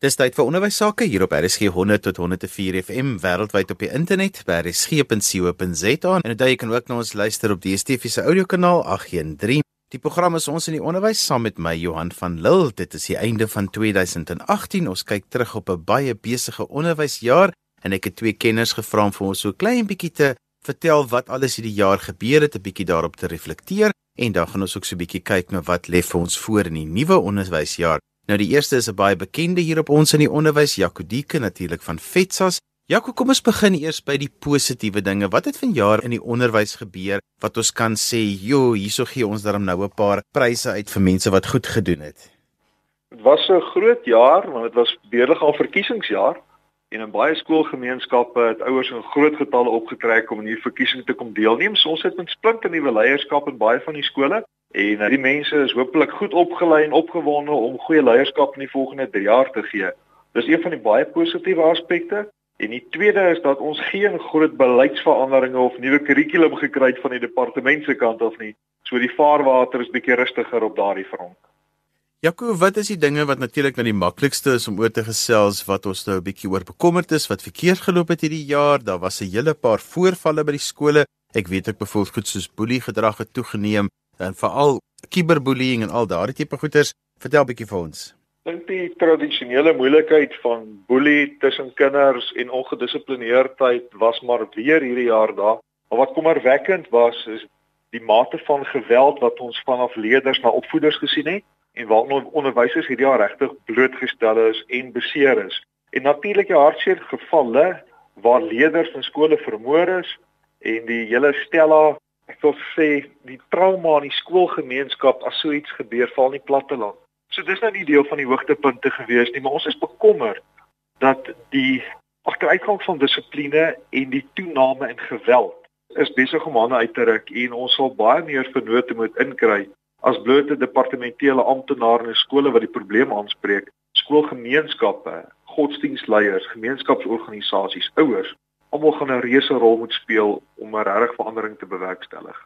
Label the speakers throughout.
Speaker 1: Dis tyd vir onderwys sake hier op RSG 100 tot 104 FM wêreldwyd op die internet by rsg.co.za en jy kan ook na ons luister op die DSTV se audiokanaal 813. Die program is ons in die onderwys saam met my Johan van Lille. Dit is die einde van 2018. Ons kyk terug op 'n baie besige onderwysjaar en ek het twee kenners gevra om vir ons so klein bietjie te vertel wat alles hierdie jaar gebeur het, 'n bietjie daarop te reflekteer en dan gaan ons ook so 'n bietjie kyk na wat lê vir ons voor in die nuwe onderwysjaar. Nou die eerste is 'n baie bekende hier op ons in die onderwys, Jaco Dieke natuurlik van Fetsas. Jaco, kom ons begin eers by die positiewe dinge. Wat het vanjaar in die onderwys gebeur wat ons kan sê, "Jo, hierso gee ons daarom nou 'n paar pryse uit vir mense wat goed gedoen het."
Speaker 2: Dit was 'n groot jaar, want dit was beurligaal verkiesingsjaar en in baie skoolgemeenskappe het ouers in groot getalle opgetrek om in hierdie verkiesing te kom deelneem. Ons het met splinte nuwe leierskap in baie van die skole En uh, die mense is hopelik goed opgelei en opgewonde om goeie leierskap in die volgende 3 jaar te gee. Dis een van die baie positiewe aspekte. En die tweede is dat ons geen groot beleidsveranderinge of nuwe kurrikulum gekry het van die departement se kant af nie. So die vaarwater is bietjie rustiger op daardie front.
Speaker 1: Jaco, wat is die dinge wat natuurlik nou die maklikste is om oor te gesels wat ons nou 'n bietjie oor bekommerd is wat verkeerd geloop het hierdie jaar? Daar was 'n hele paar voorvalle by die skole. Ek weet ek bevoel goed soos boelie gedrag het toegeneem en veral cyberbullying en al daardie tipe goeters. Vertel bietjie vir ons.
Speaker 2: Dink die tradisionele moeilikheid van boelie tussen kinders en ongedissiplineerdheid was maar weer hierdie jaar daar. Maar wat kommerwekkend was is die mate van geweld wat ons vanaf leerders na opvoeders gesien het en waarna onderwysers hierdie jaar regtig blootgestel is en beseer is. En natuurlik die hartseer gevalle waar leerders in skole vermoor is en die hele Stella ek wil sê die trauma in die skoolgemeenskap as so iets gebeur val nie plat te land. So dis nou nie deel van die hoogtepunte gewees nie, maar ons is bekommerd dat die agteruitgang van dissipline en die toename in geweld is besig om aan uit te ruk en ons sal baie meer vennote moet inkry as blote departementele amptenare in skole wat die probleem aanspreek, skoolgemeenskappe, godsdienstleiers, gemeenskapsorganisasies, ouers almal gaan 'n reuse rol moet speel om 'n regte verandering te bewerkstellig.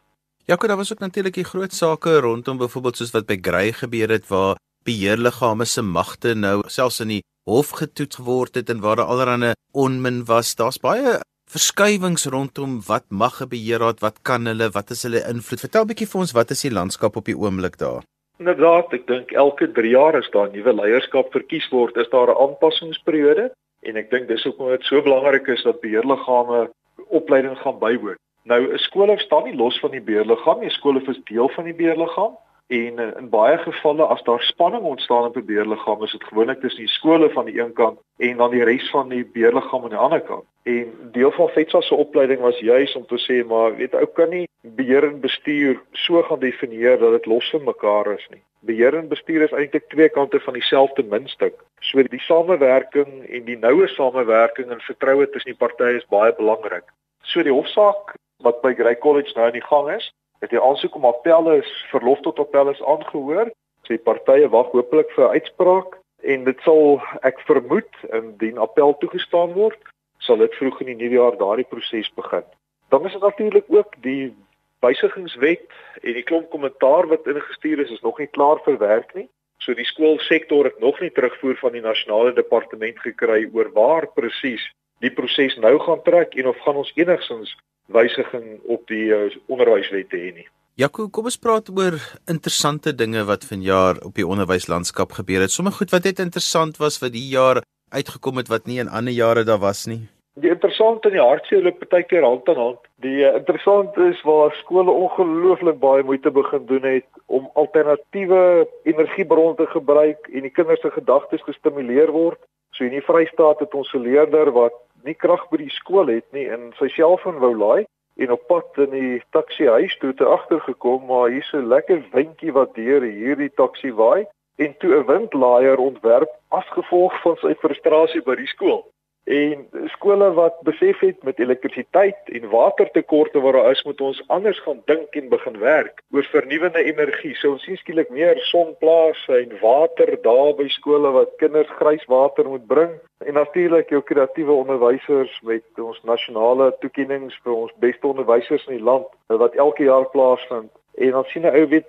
Speaker 1: Ja, kyk, daar was ook natuurlik die groot sake rondom byvoorbeeld soos wat by Grey gebeur het waar beheerliggame se magte nou selfs in die hof getoets geword het en waar daar allerlei onmin was. Daar's baie verskywings rondom wat mag 'n beheerraad, wat kan hulle, wat is hulle invloed? Vertel 'n bietjie vir ons wat is die landskap op die oomblik daar?
Speaker 2: Inderdaad, ek dink elke 3 jaar as daar nuwe leierskap verkies word, is daar 'n aanpassingsperiode en ek dink dis hoekom dit so belangrik is dat beheerliggame opleiding gaan bywoon. Nou 'n skool staan nie los van die beheerliggaam nie, skool is deel van die beheerliggaam en uh, in baie gevalle as daar spanning ontstaan op 'n beheerliggaam is dit gewoonlik tussen die skole van die een kant en dan die res van die beheerliggaam aan die ander kant. En deel van FETSA se opleiding was juis om te sê maar weet ou kan nie beheer en bestuur so gaan definieer dat dit los van mekaar is nie. Beheer en bestuur is eintlik twee kante van dieselfde muntstuk. So die samewerking en die noue samewerking en vertroue tussen die partye is baie belangrik. So die hofsaak wat by Grey College nou aan die gang is, het die aansoek om appelle is verlof tot appelle is aangehoor. So die partye wag hopelik vir 'n uitspraak en dit sal ek vermoed indien appel toegestaan word, sal dit vroeg in die nuwe jaar daardie proses begin. Dan is dit natuurlik ook die wysigingswet en die klomp kommentaar wat ingestuur is is nog nie klaar verwerk nie. So die skoolsektor het nog nie terugvoer van die nasionale departement gekry oor waar presies die proses nou gaan trek en of gaan ons enigsins wysiging op die uh, onderwyswette hê nie.
Speaker 1: Jaco, kom ons praat oor interessante dinge wat vanjaar op die onderwyslandskap gebeur het. Sommige goed wat net interessant was vir die jaar uitgekom het wat nie in ander jare daar was nie.
Speaker 2: Die interessante in die hartseer loop partykeer hand aan hand. Die uh, interessant is waar skole ongelooflik baie moeite begin doen het om alternatiewe energiebronne te gebruik en die kinders se gedagtes gestimuleer word. So in die Vrystaat het ons 'n leerder wat nie krag by die skool het nie en sy selfoon wou laai en op pad in die taxi huis toe te agtergekom maar hier's 'n lekker windjie wat deur hierdie taxi waai en toe 'n windlaaier ontwerp as gevolg van sy frustrasie by die skool en skole wat besef het met elektrisiteit en watertekorte waar daar is moet ons anders gaan dink en begin werk oor vernuwende energie. So ons sien skielik meer sonplase en water daar by skole wat kinders grys water moet bring en natuurlik jou kreatiewe onderwysers met ons nasionale toekenninge vir ons beste onderwysers in die land wat elke jaar plaasvind. En dan sien 'n ou weet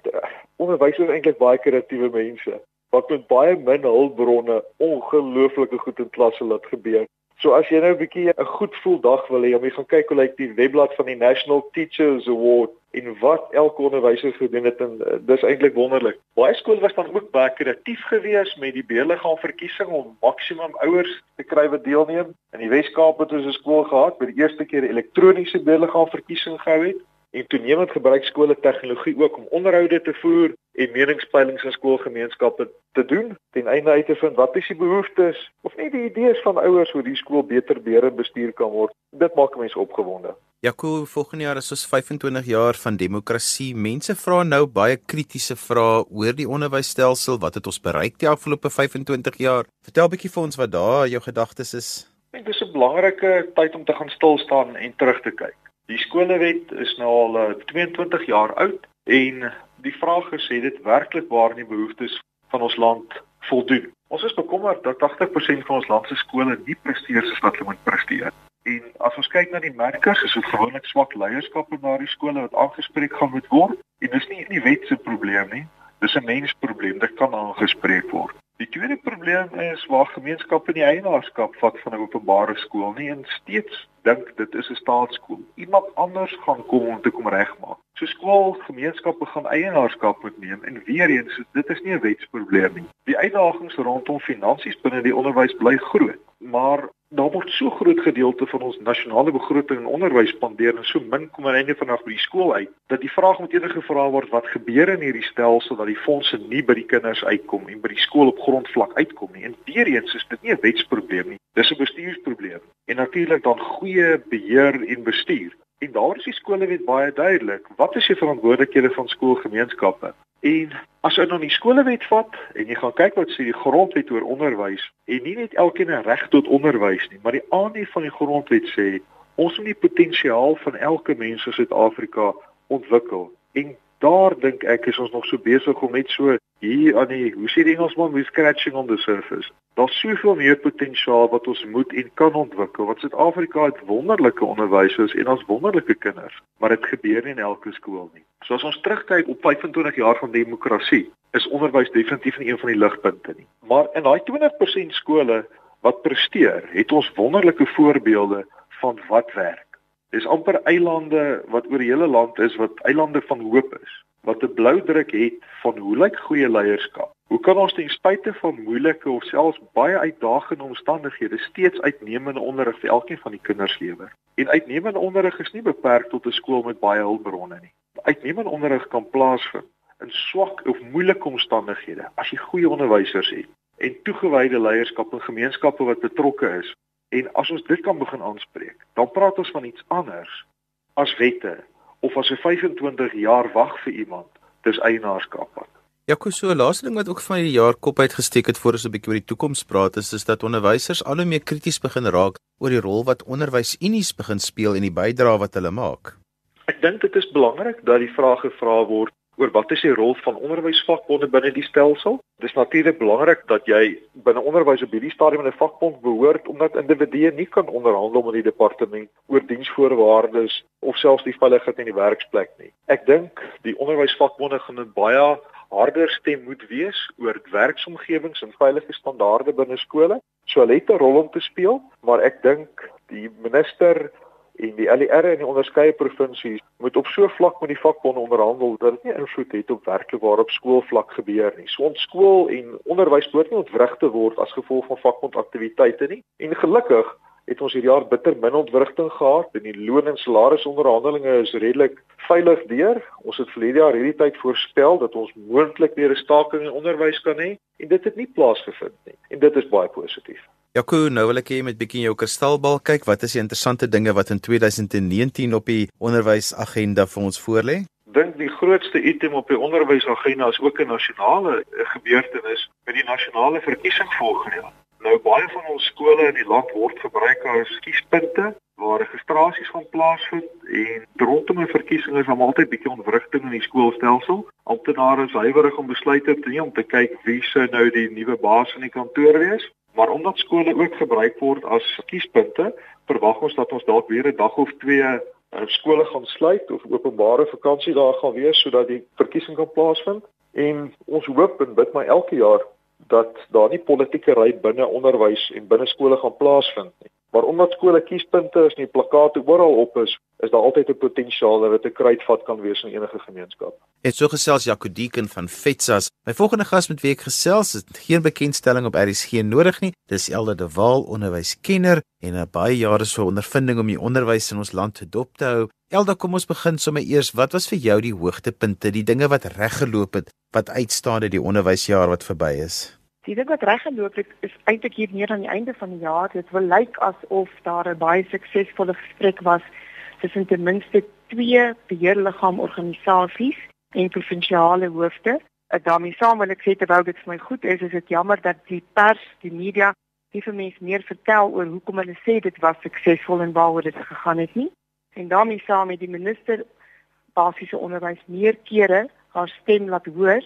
Speaker 2: onderwysers eintlik baie kreatiewe mense wat met baie min hulpbronne ongelooflike goed in klasse laat gebeur. So as jy nou 'n bietjie 'n goed voel dag wil hê om jy gaan kyk hoe lyk die webblad van die National Teachers Award en wat elke onderwyser gedoen het en uh, dis eintlik wonderlik. Baie skole was dan ook baie kreatief geweest met die beheerliggaam verkiesing om maksimum ouers te kry wat deelneem. In die Wes-Kaap het ons 'n skool gehad by die eerste keer elektroniese beheerliggaam verkiesing gehou het en toenemend gebruik skole tegnologie ook om onderhoude te voer en meningspeilings in skoolgemeenskappe te doen ten einde uit te vind wat is die behoeftes of net die idees van ouers hoe die skool beter beheer en bestuur kan word. Dit maak mense opgewonde.
Speaker 1: Jaco, volgende jaar is ons 25 jaar van demokrasie. Mense vra nou baie kritiese vrae oor die onderwysstelsel. Wat het ons bereik die afgelope 25 jaar? Vertel bietjie vir ons wat daar jou gedagtes is.
Speaker 2: Ek dink dis 'n belangrike tyd om te gaan stil staan en terug te kyk. Die skolewet is nou al uh, eh, 22 jaar oud en die vraag is het dit werklik waar die behoeftes van ons land voldoen. Ons is bekommerd dat 80% van ons land se skole nie presteer soos wat hulle moet presteer. En as ons kyk na die merkers, is dit gewoonlik swak leierskap in daardie skole wat aangespreek gaan moet word. En dis nie 'n wet se probleem nie. Dis 'n mensprobleem. Dit kan aangespreek word. Die tweede probleem is waar gemeenskappe nie eienaarskap vat van 'n openbare skool nie en steeds dink dit is 'n staatsskool. Iemand anders gaan kom om te kom regmaak. So skoolgemeenskappe gaan eienaarskap moet neem en weer eens dit is nie 'n wetsprobleem nie. Die uitdagings rondom finansies binne die onderwys bly groot, maar daar word so groot gedeelte van ons nasionale begroting in onderwys spandeer en so min kom aan einde vanaf by die skool uit dat die vraag moet eerder gevra word wat gebeur in hierdie stelsel dat die fondse nie by die kinders uitkom en by die skool op grondvlak uitkom nie? En weer eens is dit nie 'n wetsprobleem nie dis 'n bestuursprobleem. En natuurlik dan goeie beheer en bestuur. En daar is die skolewet baie duidelik wat is die verantwoordelikhede van skoolgemeenskappe? En as jy nou die skolewet vat en jy gaan kyk wat sê die grondwet oor onderwys en nie net elkeen 'n reg tot onderwys nie, maar die aanhef van die grondwet sê ons moet die potensiaal van elke mens in Suid-Afrika ontwikkel. En daar dink ek is ons nog so besig om net so hier aan die hoe sê die Engelsman we scratching on the surface. Daar's soveel meer potensiaal wat ons moet en kan ontwikkel. Want Suid-Afrika het wonderlike onderwysers en ons wonderlike kinders, maar dit gebeur nie in elke skool nie. So as ons terugkyk op 25 jaar van demokrasie, is onderwys definitief nie een van die ligpunte nie. Maar in daai 20% skole wat presteer, het ons wonderlike voorbeelde van wat werk. Dis amper eilande wat oor die hele land is wat eilande van hoop is wat 'n blou druk het van hoe lyk goeie leierskap. Hoe kan ons ten spyte van moeilike of selfs baie uitdagende omstandighede steeds uitnemende onderrig vir elkeen van die kinders lewer? En uitnemende onderrig is nie beperk tot 'n skool met baie hulpbronne nie. Uitnemende onderrig kan plaasvind in swak of moeilike omstandighede as jy goeie onderwysers het en toegewyde leierskap en gemeenskappe wat betrokke is. En as ons dit kan begin aanspreek, dan praat ons van iets anders as wette of as jy 25 jaar wag vir iemand, dis eienaarskap.
Speaker 1: Ja, kus so 'n laaste ding wat ook van die jaar kop uitgesteek het voor ons 'n bietjie oor die toekoms praat, is is dat onderwysers al hoe meer krities begin raak oor die rol wat onderwysunies begin speel en die bydrae wat hulle maak.
Speaker 2: Ek dink dit is belangrik dat die vrae gevra word oor wat is die rol van onderwysvakbonde binne die stelsel. Dit is natuurlik belangrik dat jy binne onderwys op hierdie stadium in 'n vakbond behoort omdat individue nie kan onderhandel met die departement oor diensvoorwaardes of selfs die veiligheid in die werksplek nie. Ek dink die onderwysvakbonde gaan 'n baie harder stem moet wees oor werksomgewings en veilige standaarde binne skole. So hulle het 'n rol om te speel, maar ek dink die minister en die LER in die onderskeie provinsies moet op so vlak met die vakbonde onderhandel dat dit nie invloed het op werklik waar op skoolvlak gebeur nie. So ons skool en onderwys moet nie ontwrig te word as gevolg van vakbondaktiwiteite nie. En gelukkig het ons hierdie jaar bitter min ontwrigting gehad en die loon en salarisonderhandelinge is redelik veilig deur. Ons het verlede jaar hierdie tyd voorspel dat ons moontlik weer 'n staking in onderwys kan hê en dit het nie plaasgevind nie. En dit is baie positief.
Speaker 1: Jaco, nou wil ek hê met bietjie jou kristalbal kyk, wat is die interessante dinge wat in 2019 op die onderwysagenda vir ons voorlê?
Speaker 2: Dink die grootste item op die onderwysagenda is ook 'n nasionale gebeurtenis met die nasionale verkiesing volgende jaar. Nou baie van ons skole in die land word gebruik as kiespunte waar registrasies gaan plaasvind en rondom 'n verkiesing is daar altyd bietjie ontwrigting in die skoolstelsel. Amptenare is huiwerig om besluite te neem om te kyk wie sou nou die nuwe baas in die kantoor wees. Maar omdat skole ook gebruik word as kiespunte, verwag ons dat ons dalk weer 'n dag of twee uh, skole gaan sluit of openbare vakansie daar gaan wees sodat die verkiesing kan plaasvind. En ons hoop en bid maar elke jaar dat daar nie politieke ry binne onderwys en binne skole gaan plaasvind nie. Maar omdat skole kiespunte is en die plakate oral op is, is daar altyd 'n potensiaal dat dit 'n kruitvat kan wees in enige gemeenskap.
Speaker 1: Het so gesels Jaco Deeken van Fetsas. My volgende gas met wie ek gesels het geen bekendstelling op RSG nodig nie. Dis Elde de Waal, onderwyskenner en 'n baie jare se ondervinding om die onderwys in ons land te dop te hou. Elde, kom ons begin sommer eers. Wat was vir jou die hoogtepunte, die dinge wat reggeloop het, wat uitstaan uit die onderwysjaar wat verby is?
Speaker 3: Die ding wat reggeloop het is eintlik hier neer aan die einde van die jaar. Dit wil lyk asof daar 'n baie suksesvolle gesprek was tussen ten minste twee beheerliggaamorganisasies en provinsiale hoofde. Ek daarmee saam wil ek sê terwyl dit vir my goed is, is dit jammer dat die pers, die media, nie vir mense meer vertel oor hoekom hulle sê dit was suksesvol en waaroor dit gegaan het nie. En daarmee saam met die minister basiese onderwys meer kere haar stem laat hoor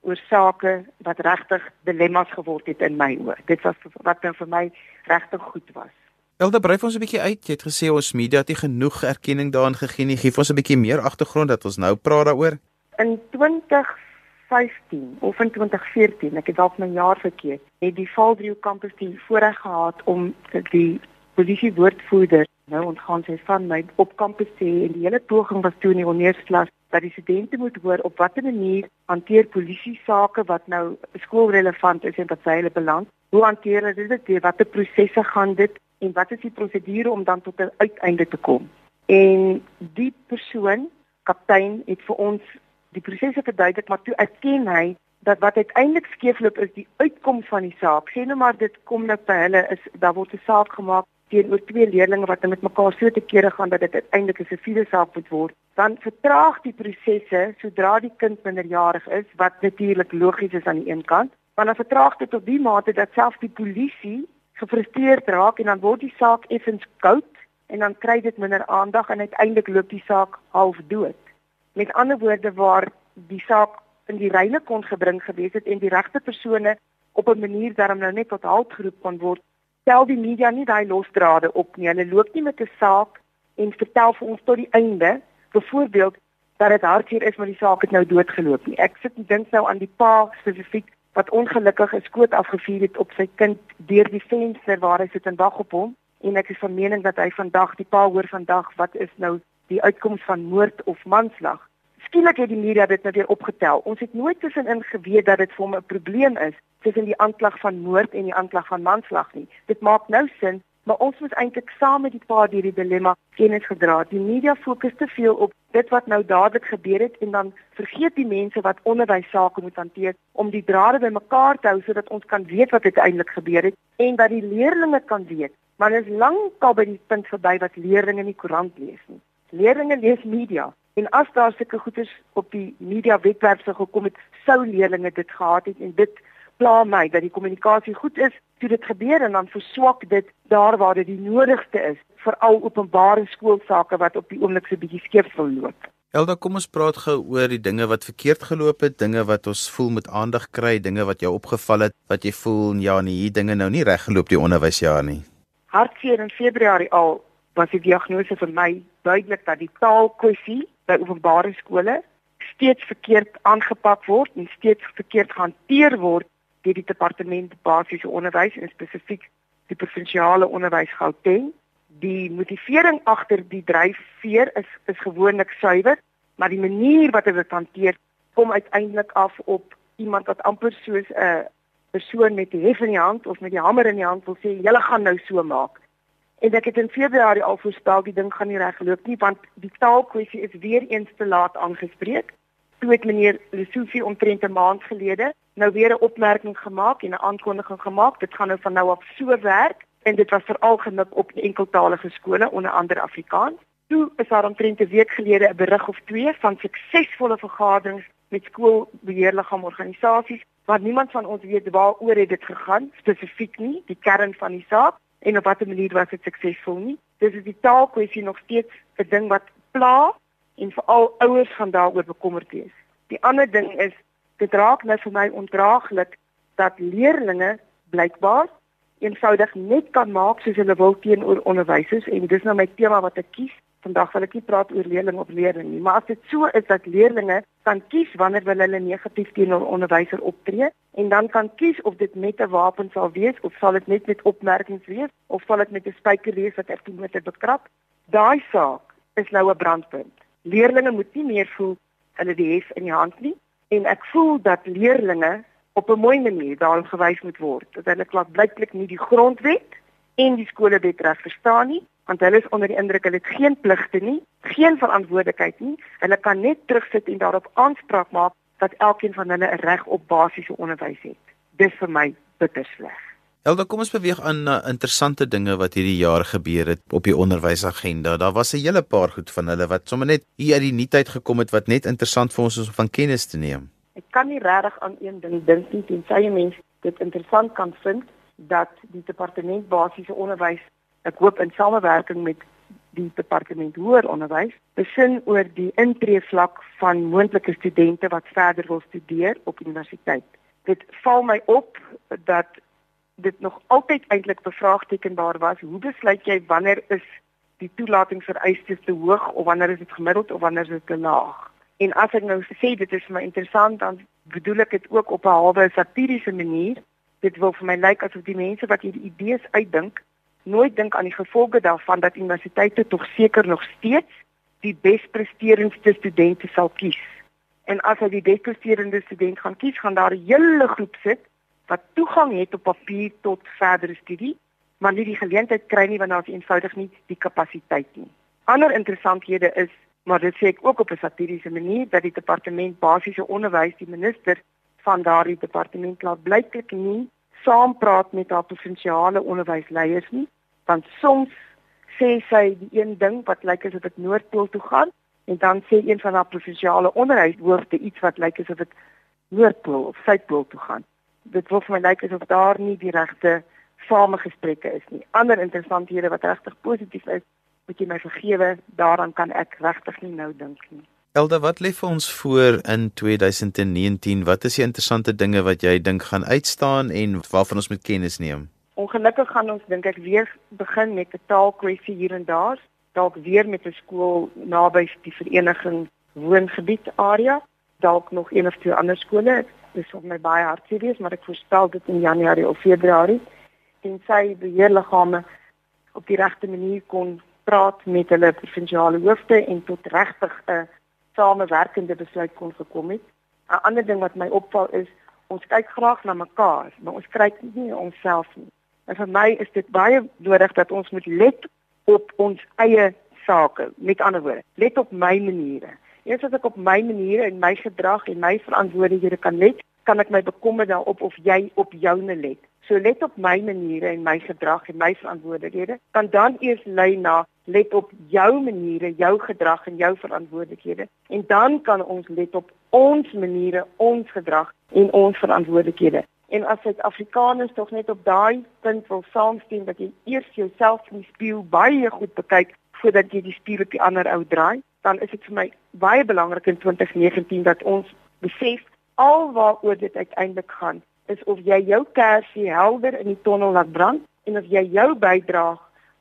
Speaker 3: oor sake wat regtig dilemma's geword het in my oë. Dit was wat dan vir my regtig goed was.
Speaker 1: Elda bryf ons 'n bietjie uit. Jy het gesê ons media het nie genoeg erkenning daaraan gegee nie. Gee ons 'n bietjie meer agtergrond dat ons nou praat daaroor.
Speaker 3: In 2015 of in 2014, ek het dalk my jaar verkeerd, het die Valdrio kampus die voorreg gehad om die polisie woordvoerder nou ontgaan sy van my op kampus sê en die hele poging was toe in die ondersklas dat die studente moet hoor op watter manier hanteer polisie sake wat nou skoolrelevant is en wat sy hulle belang. Hoe hanteer hulle dit? Watter prosesse gaan dit en wat is die prosedure om dan tot 'n uiteinde te kom? En die persoon, kaptein, het vir ons die prosesse verduidelik, maar toe erken hy dat wat uiteindelik skeefloop is die uitkoms van die saak. Sê nou maar dit kom nou by hulle is daar word 'n saak gemaak teenoor twee leerders wat met mekaar so te kere gaan dat dit uiteindelik 'n siviele saak moet word, dan vertraag die prosesse sodra die kind minderjarig is, wat natuurlik logies is aan die een kant, maar dan vertraag dit tot die mate dat selfs die polisie gefrustreerd raak en dan word die saak effens koud en dan kry dit minder aandag en uiteindelik loop die saak half dood. Met ander woorde waar die saak in die reine kon gebring gewees het en die regte persone op 'n manier daarom nou net tot halt geroep kon word, tel die media nie daai losdrade op nie. Hulle loop nie met 'n saak en vertel vir ons tot die einde, byvoorbeeld dat dit hartseer is maar die saak het nou doodgeloop nie. Ek sit en dink nou aan die pa spesifiek wat ongelukkig 'n skoot afgevuur het op sy kind deur die venster waar hy sit en wag op hom en ek is van mening dat hy vandag die pa hoor vandag wat is nou die uitkoms van moord of manslag skielik het die media dit nou weer opgetel. Ons het nooit tussenin geweet dat dit vir hom 'n probleem is tussen die aanklag van moord en die aanklag van manslag nie. Dit maak nou sin, maar ons moet eintlik saam met die pa hierdie dilemma kennis gedra. Die media fokus te veel op dit wat nou dadelik gebeur het en dan vergeet die mense wat onderwys sake moet hanteer om die drade bymekaar te hou sodat ons kan weet wat uiteindelik gebeur het en dat die leerders kan weet. Maar dit is lankal by die punt verby wat leerders nie koerant lees nie. Leerders lees media. En as daar sulke goeders op die media webwerf sou gekom het, sou leerders dit gehad het en dit pla my dat die kommunikasie goed is toe dit gebeur en dan verswak dit daar waar dit die nodigste is veral openbare skoolsake wat op die oomblik so bietjie skeef wil loop.
Speaker 1: Elda, kom ons praat gou oor die dinge wat verkeerd geloop het, dinge wat ons voel met aandag kry, dinge wat jou opgeval het, wat jy voel ja nee, hier dinge nou nie reg geloop die onderwysjaar nie.
Speaker 3: Hartseer in Februarie al was die diagnose vir my duidelik dat die taalkwessie by openbare skole steeds verkeerd aangepak word en steeds verkeerd gehanteer word deur die departement basiese onderwys en spesifiek die provinsiale onderwys Gauteng. Die motivering agter die dryfveer is is gewoonlik suiwer, maar die manier wat dit hanteer kom uiteindelik af op iemand wat amper soos 'n persoon met die hef in die hand of met die hamer in die hand wil sê, "Julle gaan nou so maak." En ek het in Februarie al voorspel die ding gaan nie regloop nie want die taalkwessie is weer eens te laat aangespreek. Toe het meneer Lesofie omtrent 'n maand gelede nou weer 'n opmerking gemaak en 'n aankondiging gemaak. Dit gaan nou van nou af so werk en dit was veral gemik op enkeltalige skole onder andere Afrikaans. Toe is daar omtrent 'n week gelede 'n berig of twee van suksesvolle vergaderings met skoolbeheerliggaamorganisasies waar niemand van ons weet waaroor dit gegaan spesifiek nie, die kern van die saak en op watter manier was dit suksesvol nie. Dis is die taalkwessie nog steeds 'n ding wat pla en veral ouers gaan daaroor bekommerd wees. Die ander ding is dit raak nou vir my ondraaglik dat leerders blykbaar eenvoudig net kan maak soos hulle wil teenoor onderwysers en dis nou my tema wat ek kies. Vandag wil ek nie praat oor leerling of leerling nie, maar as dit so is dat leerders kan kies wanneer wil hulle negatief teenoor onderwyser optree en dan kan kies of dit met 'n wapen sal wees of sal dit net met opmerkings wees of sal dit met 'n spyker wees wat ek moet bekrap. Daai saak is nou 'n brandpunt. Leerders moet nie meer voel hulle die hef in die hand nie en ek voel dat leerders op 'n mooi manier daarin gewys moet word dat hulle klop blyklik nie die grondwet en die skolewet reg verstaan nie want hulle is onder die indruk hulle het geen pligte nie, geen verantwoordelikheid nie. Hulle kan net terugsit en daarop aanspraak maak dat elkeen van hulle 'n reg op basiese onderwys het. Dis vir my bitter sleg.
Speaker 1: Elda, kom ons beweeg aan na interessante dinge wat hierdie jaar gebeur het op die onderwysagenda. Daar was 'n hele paar goed van hulle wat sommer net hier uit die nuutheid gekom het wat net interessant vir ons is om van kennis te neem.
Speaker 3: Ek kan nie regtig aan een ding dink nie tensy 'n mens dit interessant kan vind dat die departement basiese onderwys ek hoop in samewerking met die departement hoër onderwys besin oor die intreevlak van moontlike studente wat verder wil studeer op universiteit. Dit val my op dat dit nog altyd eintlik bevraagtekenbaar was. Hoe besluit jy wanneer is die toelatingsvereistes te hoog of wanneer is dit gemiddeld of wanneer is dit te laag? En as ek nou sê dit is vir my interessant dan bedoel ek dit ook op 'n halwe satiriese manier. Dit wil vir my lyk asof die mense wat hierdie idees uitdink nooit dink aan die gevolge daarvan dat universiteite tog seker nog steeds die bespresterendste studente sal kies. En as hy die bespresterende student gaan kies, gaan daar 'n hele groep sit wat toegang het op papier tot verdere studie, maar nie die geleentheid kry nie want daar is eenvoudig nie die kapasiteit nie. Ander interessanthede is, maar dit sê ek ook op 'n satiriese manier dat die departement basiese onderwys, die minister van daardie departement laat blyklik nie saampraat met haar provinsiale onderwysleiers nie, want soms sê sy die een ding wat lyk asof dit Noordpool toe gaan en dan sê een van haar provinsiale onderwyshoofde iets wat lyk asof dit Noordpool of Suidpool toe gaan. Dit wil vir my lyk asof daar nie die regte samegesprekke is nie. Ander interessanthede wat regtig positief is, moet jy my vergewe, daaraan kan ek regtig nie nou dink nie.
Speaker 1: Elda, wat lê vir ons voor in 2019? Wat is die interessante dinge wat jy dink gaan uitstaan en waarvan ons moet kennis neem?
Speaker 3: Ongelukkig gaan ons dink ek weer begin met 'n taalkwessie hier en daar, dalk weer met 'n skool naby die vereniging woongebied area, dalk nog een of twee ander skole. Dit is op my baie hartseer, maar ek voorspel dit in Januarie of Februarie en sy beheerliggame op die regte manier kon praat met hulle provinsiale hoofde en tot regtig 'n samewerkende besluit kon gekom het. 'n Ander ding wat my opval is, ons kyk graag na mekaar, maar ons kyk nie onsself nie. En vir my is dit baie nodig dat ons moet let op ons eie sake. Met ander woorde, let op my maniere. Eers as ek op my maniere en my gedrag en my verantwoordelikhede kan let, kan ek my bekommer daarop of jy op joune let. So let op my maniere en my gedrag en my verantwoordelikhede, kan dan eers lei na let op jou maniere, jou gedrag en jou verantwoordelikhede en dan kan ons let op ons maniere, ons gedrag en ons verantwoordelikhede. En as Suid-Afrikaners tog net op daai punt wil saamstem dat jy eers jouself in die spieël baie goed bekyk voordat jy die spieël op die ander ou draai, dan is dit vir my baie belangrik in 2019 dat ons besef alwaaroor dit uiteindelik gaan is of jy jou kersie helder in die tonnel laat brand en of jy jou bydrae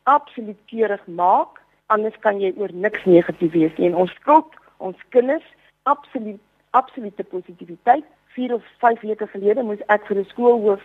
Speaker 3: absoluut keurig maak, anders kan jy oor niks negatief wees nie. En ons skuld ons kinders absoluut absolute positiwiteit. 4 of 5 weke gelede moes ek vir 'n skoolhoof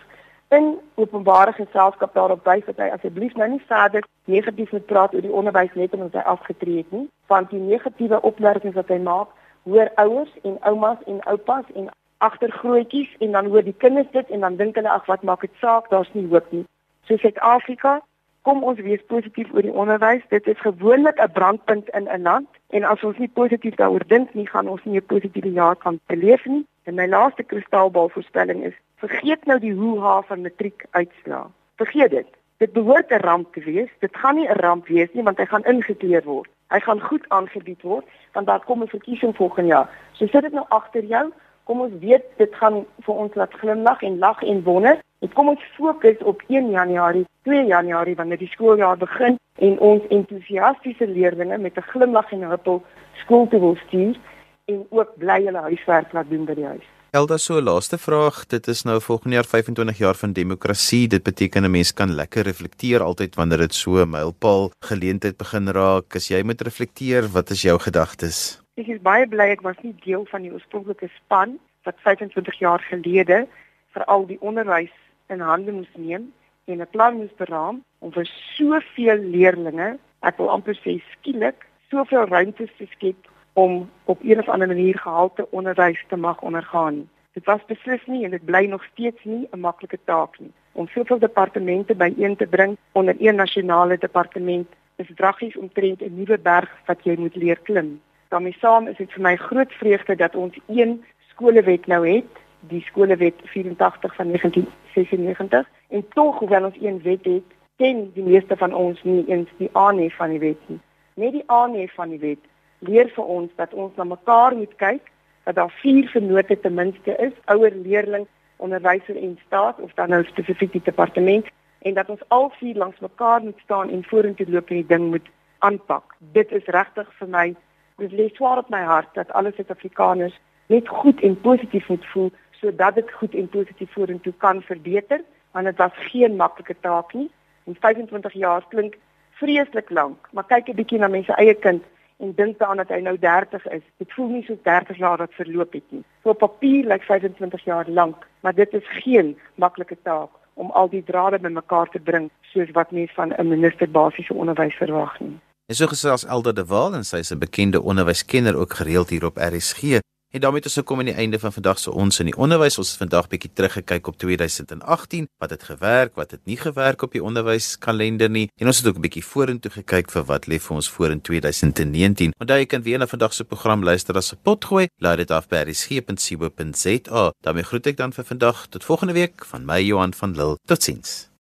Speaker 3: in openbare geselskap daarop wys dat hy asseblief nou nie verder negatief moet praat oor die onderwys net omdat hy afgetree het nie, want die negatiewe opmerkings wat hy maak, hoor ouers en oumas en oupas en agtergrootjies en dan hoor die kinders dit en dan dink hulle ag wat maak dit saak, daar's nie hoop nie. So Suid-Afrika kom ons wees positief oor die onderwys. Dit is gewoonlik 'n brandpunt in 'n land en as ons nie positief daaroor dink nie, gaan ons nie 'n positiewe jaar kan beleef nie. En my laaste kristalbal voorspelling is: vergeet nou die hoe-ha van matriek uitslaa. Vergeet dit. Dit behoort 'n ramp te wees. Dit gaan nie 'n ramp wees nie want hy gaan ingekleer word. Hy gaan goed aangebied word want daar kom 'n verkiesing volgende jaar. So sit dit nou agter jou. Kom ons weet dit gaan vir ons laat glimlag en lag en wonder. En kom ons fokus op 1 Januarie, 2 Januarie wanneer die skooljaar begin en ons entoesiastiese leerders met 'n glimlag en 'n huppel skool toe wil stuur en ook bly hulle huiswerk laat doen by die huis.
Speaker 1: Elda so laaste vraag, dit is nou volgende jaar 25 jaar van demokrasie. Dit beteken 'n mens kan lekker reflekteer altyd wanneer dit so 'n mylpaal geleentheid begin raak. As jy moet reflekteer, wat is jou gedagtes?
Speaker 3: Ek is baie bly ek was nie deel van die oorspronklike span wat 25 jaar gelede vir al die onderwys in hande moes neem en 'n plan moes beraam om vir soveel leerders, ek wil amper sê skielik, soveel ruimtes te skep om op of ander manier gehalte onderwys te mag ondergaan. Dit was beslis nie en dit bly nog steeds nie 'n maklike taak nie. Om soveel departemente byeen te bring onder een nasionale departement is draggies omtrent 'n nuwe berg wat jy moet leer klim. Daarmee saam is dit vir my groot vreugde dat ons een skolewet nou het, die skolewet 84 van 1996 en tog hoewel ons een wet het, ken die meeste van ons nie eens die aanhef van die wet nie. Net die aanhef van die wet leer vir ons dat ons na mekaar moet kyk, dat daar vier vennote ten minste is, ouer leerling, onderwyser en staat of dan nou spesifiek die departement en dat ons al vier langs mekaar moet staan en vorentoe loop en die ding moet aanpak. Dit is regtig vir my dit lê swaar op my hart dat alle Suid-Afrikaners net goed en positief moet voel sodat dit goed en positief vorentoe kan verbeter, want dit was geen maklike taak nie. En 25 jaar klink vreeslik lank, maar kyk 'n bietjie na mense eie kind en dink daaraan dat hy nou 30 is. Dit voel nie so 30 jaar wat verloop het nie. So op papier lyk 25 jaar lank, maar dit is geen maklike taak om al die drade bymekaar te bring soos wat mens van 'n minister basiese onderwys verwag nie.
Speaker 1: En so gesels Elda de Waal en sy is 'n bekende onderwyskenner ook gereeld hier op RSG. En daarmee het ons gekom aan die einde van vandag se ons in die onderwys. Ons het vandag bietjie teruggekyk op 2018, wat het gewerk, wat het nie gewerk op die onderwyskalender nie. En ons het ook 'n bietjie vorentoe gekyk vir wat lê vir ons voor in 2019. Onthou jy kan weer na vandag se program luister as 'n potgooi. Laai dit af by resgep.co.za. daarmee groet ek dan vir vandag tot volgende week van my Johan van Lille. Totsiens.